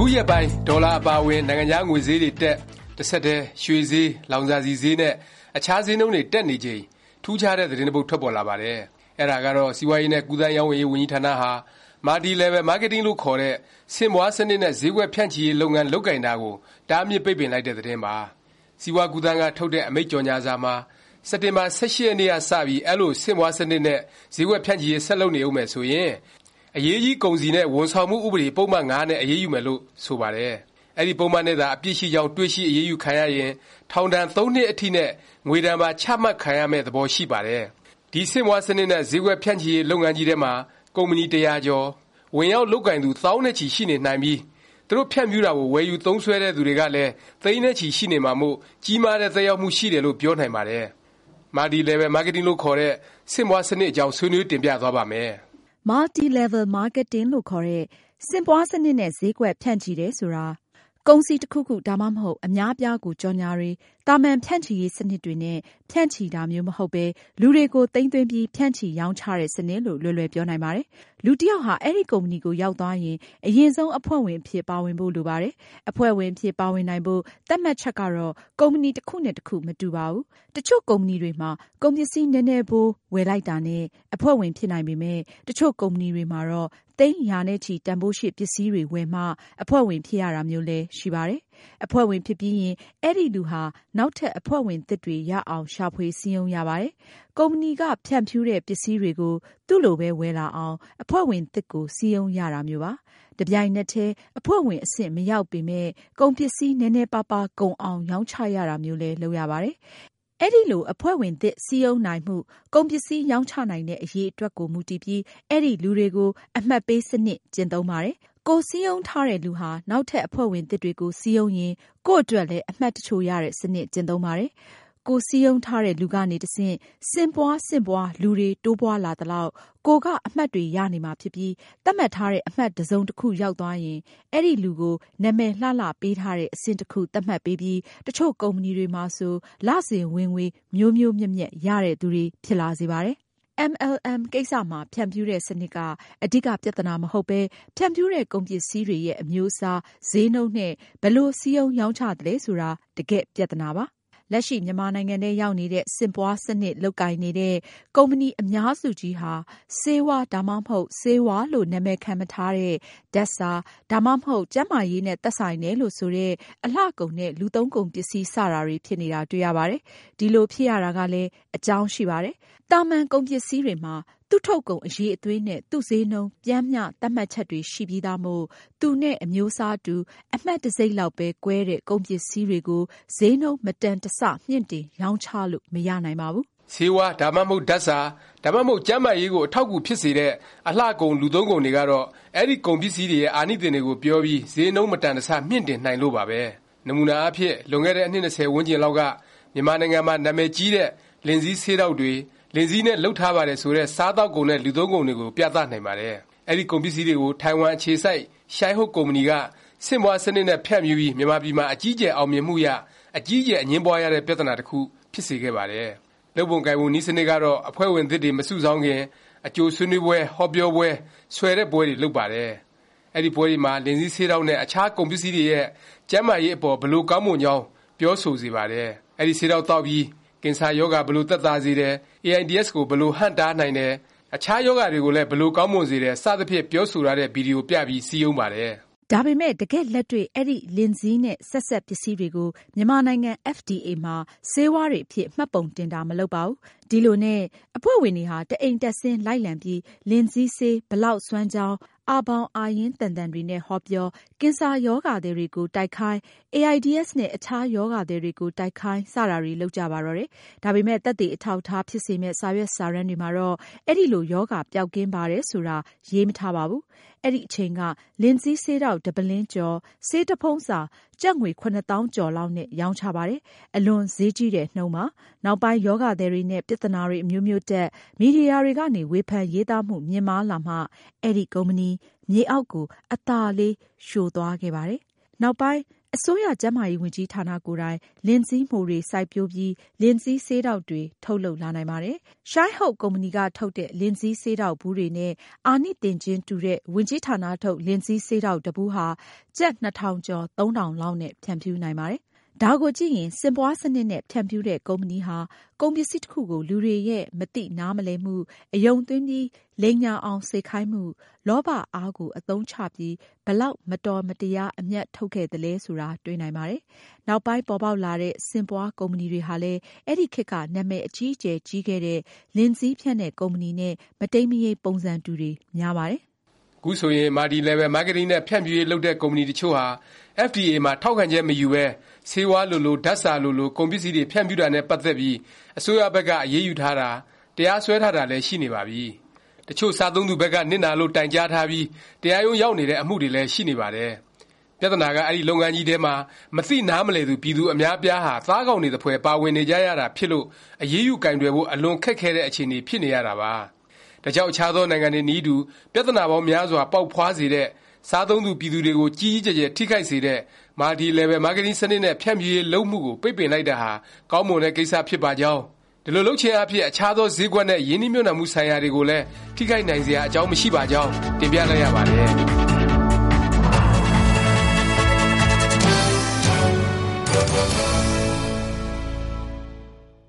အခုရက်ပိုင်းဒေါ်လာအပါအဝင် နိုင်ငံခြားငွေဈေးတွေတက်၊တဆက်တည်း ရွှေဈေး၊လောင်စာဆီဈေးနဲ့ အခြားဈေးနှုန်းတွေ တက်နေချိန် ထူးခြားတဲ့ သတင်းတစ်ပုဒ် ထွက်ပေါ်လာပါတယ်။အဲဒါကတော့ စီးပွားရေးနဲ့ ကူးသန်းရောင်းဝယ်ရေး ဝန်ကြီးဌာနဟာ Multi Level Marketing လို့ခေါ်တဲ့ ဆင့်ပွားစနစ်နဲ့ ဈေးကွက်ဖြန့်ချီရေး လုပ်ငန်း လုပ်ကိုင်တာကို တားမြစ်ပိတ်ပင်လိုက်တဲ့ သတင်းပါ။စီးပွား-ကူးသန်းက ထုတ်တဲ့ အမိန့်ကြော်ငြာစာမှာ စက်တင်ဘာ ၁၈ ရက်နေ့ကစပြီး အဲလို ဆင့်ပွားစနစ်နဲ့ ဈေးကွက်ဖြန့်ချီရေး ဆက်လုပ်နေဦးမယ် ဆိုရင် အရေးကြီး ကုန်စည်နဲ့ ဝန်ဆောင်မှု ဥပဒေ ပုဒ်မ ၅ နဲ့ အရေးယူမယ်လို့ ဆိုပါတယ်။အဲဒီ ပုဒ်မနဲ့သာ အပြစ်ရှိကြောင်း တွေ့ရှိ အရေးယူခံရရင် ထောင်ဒဏ် ၃ နှစ်အထိနဲ့ ငွေဒဏ်ပါ ချမှတ်ခံရမယ့် သဘောရှိပါတယ်။ဒီဆင့်ပွားစနစ်နဲ့ ဈေးကွက်ဖြန့်ချီရေး လုပ်ငန်းကြီးထဲမှာ ကုမ္ပဏီတစ်ရာကျော်၊ဝင်ရောက် လုပ်ကိုင်သူ သောင်းနဲ့ချီ ရှိနေနိုင်ပြီး သူတို့ ဖြန့်ဖြူးတာကို ဝယ်ယူ သုံးစွဲတဲ့သူတွေကလည်း သိန်းနဲ့ချီ ရှိနေမှာမို့ ကြီးမားတဲ့ သက်ရောက်မှု ရှိတယ်လို့ ပြောနိုင်ပါတယ်။ Multi Level Marketing လို့ခေါ်တဲ့ ဆင့်ပွားစနစ်အကြောင်း ဆွေးနွေး တင်ပြသွားပါ့မယ်။ Multi Level Marketing လို့ခေါ်တဲ့ ဆင့်ပွားစနစ်နဲ့ ဈေးကွက်ဖြန့်ချီတယ်ဆိုတာ ကုန်စည်တစ်ခုခု၊ဒါမှမဟုတ် အများအပြားကို ကြော်ငြာတွေ၊သာမန်ဖြန့်ချီရေးစနစ်တွေနဲ့ ဖြန့်ချီတာမျိုးမဟုတ်ပဲ လူတွေကို သိမ်းသွင်းပြီး ဖြန့်ချီရောင်းချတဲ့စနစ်လို့ လွယ်လွယ်ပြောနိုင်ပါတယ်။လူတစ်ယောက်ဟာ အဲဒီကုမ္ပဏီကို ရောက်သွားရင် အရင်ဆုံး အဖွဲ့ဝင်အဖြစ် ပါဝင်ဖို့လိုပါတယ်။အဖွဲ့ဝင်အဖြစ် ပါဝင်နိုင်ဖို့ သတ်မှတ်ချက်ကတော့ ကုမ္ပဏီ တစ်ခုနဲ့ တစ်ခု မတူပါဘူး။တစ်ချို့ ကုမ္ပဏီတွေမှာ ကုန်ပစ္စည်း နည်းနည်းဖိုး ဝယ်လိုက်တာနဲ့ အဖွဲ့ဝင် ဖြစ်နိုင်ပေမယ့် တစ်ချို့ ကုမ္ပဏီတွေမှာတော့ သိန်းရာနဲ့ချီ တန်ဘိုးရှိ ပစ္စည်းတွေဝယ်မှ အဖွဲ့ဝင် ဖြစ်ရတာမျိုးလည်း ရှိပါတယ်။ အဖွဲ့ဝင်ဖြစ်ပြီးရင် အဲဒီလူဟာ နောက်ထပ် အဖွဲ့ဝင်သစ်တွေ ရအောင် ရှာဖွေ စည်းရုံးရပါတယ်။ကုမ္ပဏီက ဖြန့်ဖြူးတဲ့ ပစ္စည်းတွေကို သူ့လိုပဲ ဝယ်လာအောင် အဖွဲ့ဝင်သစ်ကို စည်းရုံးရတာမျိုးပါ။တစ်ပြိုင်နက်တည်း အဖွဲ့ဝင် အဆင့် မရောက်ပေမယ့် ကုန်ပစ္စည်း နည်းနည်းပါးပါး ကုန်အောင် ရောင်းချရတာမျိုးလည်း လုပ်ရပါတယ်။အဲလို အဖွဲ့ဝင်သစ် စည်းရုံးနိုင်မှု၊ကုန်ပစ္စည်း ရောင်းချနိုင်တဲ့ အရည်အတွက်ကို မူတည်ပြီး အဲဒီလူတွေကို အမှတ်ပေးစနစ် ကျင့်သုံးပါတယ်။ ကိုယ်စည်းရုံးထားတဲ့လူဟာ နောက်ထပ် အဖွဲ့ဝင်သစ်တွေကို စည်းရုံးရင် ကိုယ့်အတွက်လည်း အမှတ်တစ်ချို့ရတဲ့ စနစ် ကျင့်သုံးပါတယ်။ကိုယ်စည်းရုံးထားတဲ့ လူကနေ တဆင့် ဆင့်ပွားဆင့်ပွား လူတွေ တိုးပွားလာသလောက် ကိုယ်က အမှတ်တွေ ရနေမှာဖြစ်ပြီး သတ်မှတ်ထားတဲ့ အမှတ်တစ်စုံတစ်ခု ရောက်သွားရင် အဲဒီလူကို နာမည်လှလှပေးထားတဲ့ အဆင့်တစ်ခု သတ်မှတ်ပေးပြီး တစ်ချို့ ကုမ္ပဏီတွေမှာဆို လစဉ် ဝင်ငွေ မျိုးမျိုးမြတ်မြတ် ရတဲ့သူတွေ ဖြစ်လာစေပါတယ်။ MLM ကိစ္စမှာ ဖြန့်ဖြူးတဲ့စနစ်က အဓိက ပြသနာမဟုတ်ပဲ ဖြန့်ဖြူးတဲ့ ကုန်ပစ္စည်းတွေရဲ့ အမျိုးအစား၊ဈေးနှုန်းနဲ့ ဘယ်လို စည်းရုံးရောင်းချသလဲဆိုတာ တကယ့် ပြသနာပါ။လက်ရှိ မြန်မာနိုင်ငံထဲရောက်နေတဲ့ ဆင့်ပွားစနစ် လုပ်ကိုင်နေတဲ့ ကုမ္ပဏီအများစုကြီးဟာ ဆေးဝါး၊ဒါမှမဟုတ် ဆေးဝါးလို့ နာမည်ခံမထားတဲ့ ဓာတ်စာ၊ဒါမှမဟုတ် ကျန်းမာရေးနဲ့ သက်ဆိုင်တယ်လို့ဆိုတဲ့ အလှကုန်နဲ့ လူသုံးကုန်ပစ္စည်း စတာတွေ ဖြစ်နေတာ တွေ့ရပါတယ်။ဒီလို ဖြစ်ရတာကလည်း အကြောင်းရှိပါတယ်။ သာမန်ကုန်ပစ္စည်းတွေမှာ သူ့ထုတ်ကုန်အရည်အသွေးနဲ့ သူ့ဈေးနှုန်း ပျမ်းမျှသတ်မှတ်ချက်တွေရှိပြီးသားမို့ သူနဲ့ အမျိုးအစားတူ အမှတ်တံဆိပ်လောက်ပဲကွဲတဲ့ ကုန်ပစ္စည်းတွေကို ဈေးနှုန်း မတန်တဆ မြှင့်တင်ရောင်းချလို့ မရနိုင်ပါဘူး။ဆေးဝါး၊ဒါမှမဟုတ် ဓာတ်စာ၊ဒါမှမဟုတ် ကျန်းမာရေးကို အထောက်အကူဖြစ်စေတဲ့ အလှကုန်၊လူသုံးကုန်တွေကတော့ အဲဒီ ကုန်ပစ္စည်းတွေရဲ့ အာနိသင်တွေကို ပြောပြီး ဈေးနှုန်း မတန်တဆ မြှင့်တင်နိုင်လို့ပါပဲ။နမူနာအားဖြင့် လွန်ခဲ့တဲ့ အနှစ် ၂၀ ဝန်းကျင်လောက်က မြန်မာနိုင်ငံမှာ နာမည်ကြီးတဲ့ လင်ဇီးဆေးတောင့်တွေ၊ လင်ဇီးနဲ့ လုပ်ထားပါတယ် ဆိုတဲ့ စားသောက်ကုန်နဲ့ လူသုံးကုန်တွေကို ပြသနိုင်ပါတယ်။အဲဒီ ကုန်ပစ္စည်းတွေကို ထိုင်ဝမ် အခြေစိုက် ရှိုင်းဟုတ် ကုမ္ပဏီက ဆင့်ပွားစနစ်နဲ့ ဖြန့်ဖြူးပြီး မြန်မာပြည်မှာ အကြီးအကျယ် အောင်မြင်မှုရ၊အကြီးအကျယ် အငြင်းပွားရတဲ့ ပြသနာ တစ်ခု ဖြစ်စေခဲ့ပါတယ်။လုပ်ပုံကိုင်ပုံ နည်းစနစ်ကတော့ အဖွဲ့ဝင်သစ်တွေ မစုဆောင်းခင် အကြိုဆွေးနွေးပွဲ၊ဟောပြောပွဲ၊ဆွယ်တဲ့ပွဲတွေ လုပ်ပါတယ်။အဲဒီပွဲတွေမှာ လင်ဇီးဆေးတောင့်နဲ့ အခြား ကုန်ပစ္စည်းတွေရဲ့ ကျန်းမာရေးအပေါ် ဘယ်လို ကောင်းမွန်ကြောင်း ပြောဆိုစေပါတယ်။အဲဒီ ဆေးတောင့်သောက်ပြီး ကင်ဆာရောဂါ ဘယ်လို သက်သာစေတယ်၊ AIDS ကို ဘယ်လို ဟန့်တားနိုင်တယ်၊အခြားရောဂါတွေကိုလည်း ဘယ်လို ကောင်းမွန်စေတယ် စသဖြင့် ပြောဆိုထားတဲ့ ဗီဒီယို ပြပြီး စည်းရုံးပါတယ်။ဒါပေမယ့် တကယ့်လက်တွေ့ အဲဒီ လင်ဇီးနဲ့ ဆက်စပ် ပစ္စည်းတွေကို မြန်မာနိုင်ငံ FDA မှာ ဆေးဝါးတွေအဖြစ် မှတ်ပုံတင်တာ မလုပ်ပါဘူး။ဒီလိုနဲ့ အဖွဲ့ဝင်တွေဟာ တအိမ်တက်ဆင်း လိုက်လံပြီး လင်ဇီးဆေး ဘယ်လောက် စွမ်းကြောင်းအာဘောင်အာရင်းသန်သန်တွေနဲ့ ဟောပြော၊ကင်ဆာရောဂါသည်တွေကို တိုက်ခိုင်း၊ AIDS နဲ့ အခြားရောဂါသည်တွေကို တိုက်ခိုင်း စတာတွေ လုပ်ကြပါတော့တယ်။ဒါပေမယ့် သက်သေအထောက်အထား ဖြစ်စေမယ့် စာရွက်စာတမ်းတွေမှာတော့ အဲလို ရောဂါပျောက်ကင်းပါတယ်ဆိုတာ ရေးမထားပါဘူး။အဲဒီအချိန်က လင်ဇီးဆေးတောင့်တစ်ပုလင်းကျော်၊ဆေးတစ်ဖုံးစာ ကျပ်ငွေ၇သောင်းကျော်လောက်နဲ့ရောင်းချပါတယ်။အလွန်ဈေးကြီးတဲ့နှုန်းပါ။နောက်ပိုင်းရောဂါသည်တွေနဲ့ပြသနာတွေအမျိုးမျိုးတက်၊မီဒီယာတွေကနေဝေဖန်ရေးသားမှုမြင့်မားလာမှအဲဒီကုမ္ပဏီမြေအောက်ကိုအသာလေးလျှိုသွားခဲ့ပါတယ်။ နောက်ပိုင်း အစိုးရ ကျန်းမာရေးဝန်ကြီးဌာနကိုယ်တိုင် လင်ဇီးမှိုတွေ စိုက်ပျိုးပြီး လင်ဇီးဆေးတောင့်တွေ ထုတ်လုပ်လာနိုင်ပါတယ်။ရှိုင်းဟုတ်ကုမ္ပဏီက ထုတ်တဲ့ လင်ဇီးဆေးတောင့်ဘူးတွေနဲ့ အာနိသင်ချင်းတူတဲ့ ဝန်ကြီးဌာနထုတ် လင်ဇီးဆေးတောင့်တစ်ဘူးဟာ ကျပ် ၂၀၀၀ ကျော် ၃၀၀၀ လောက်နဲ့ ဖြန့်ဖြူးနိုင်ပါတယ်။ ဒါကိုကြည့်ရင် ဆင့်ပွားစနစ်နဲ့ ဖြန့်ဖြူးတဲ့ ကုမ္ပဏီဟာ ကုန်ပစ္စည်းတစ်ခုကို လူတွေရဲ့ မသိနားမလည်မှု၊အယုံသွင်းပြီး လိမ်ညာအောင် စေခိုင်းမှု၊လောဘအားကို အသုံးချပြီး ဘယ်လောက် မတော်မတရား အမြတ်ထုတ်ခဲ့သလဲ ဆိုတာ တွေ့နိုင်ပါတယ်။နောက်ပိုင်း ပေါ်ပေါက်လာတဲ့ ဆင့်ပွားကုမ္ပဏီတွေဟာလည်း အဲဒီခေတ်က နာမည် အကြီးအကျယ်ကြီးခဲ့တဲ့ လင်ဇီးဖြန့်တဲ့ ကုမ္ပဏီနဲ့ မတိမ်းမယိမ်း ပုံစံတူတွေ များပါတယ်။ ခုဆိုရင် Multi Level Marketing နဲ့ ဖြန့်ဖြူးရေး လုပ်တဲ့ ကုမ္ပဏီ တစ်ချို့ဟာ FDA မှာ ထောက်ခံချက် မယူပဲ ဆေးဝါးလိုလို၊ဓာတ်စာလိုလို ကုန်ပစ္စည်းတွေ ဖြန့်ဖြူးတာနဲ့ ပတ်သက်ပြီး အစိုးရဘက်က အရေးယူထားတာ၊တရားစွဲထားတာလည်း ရှိနေပါပြီ။တစ်ချို့ စားသုံးသူဘက်က နစ်နာလို့ တိုင်ကြားထားပြီး တရားရုံးရောက်နေတဲ့ အမှုတွေလည်း ရှိနေပါတယ်။ပြသနာက အဲဒီ လုပ်ငန်းကြီးထဲမှာ မသိနားမလည်သူ ပြည်သူ အများအပြားဟာ သားကောင်တွေသဖွယ် ပါဝင်နေကြရတာဖြစ်လို့ အရေးယူကိုင်တွယ်ဖို့ အလွန်ခက်ခဲတဲ့ အခြေအနေ ဖြစ်နေရတာပါ။ ဒါကြောင့် အခြားသော နိုင်ငံတွေနည်းတူ ပြသနာပေါင်းများစွာ ပေါက်ဖွားစေတဲ့၊စားသုံးသူ ပြည်သူတွေကို ကြီးကြီးကျယ်ကျယ် ထိခိုက်စေတဲ့ Multi Level Marketing စနစ်နဲ့ ဖြန့်ဖြူးရေး လုပ်မှုကို ပိတ်ပင်လိုက်တာဟာ ကောင်းမွန်တဲ့ ကိစ္စ ဖြစ်ပါကြောင်း၊ဒီလို လုပ်ခြင်းအားဖြင့် အခြားသော ဈေးကွက်နဲ့ ရင်းနှီးမြှုပ်နှံမှု ဆိုင်ရာတွေကိုလည်း ထိခိုက်နိုင်စရာ အကြောင်းမရှိပါကြောင်း တင်ပြလိုက်ရပါတယ်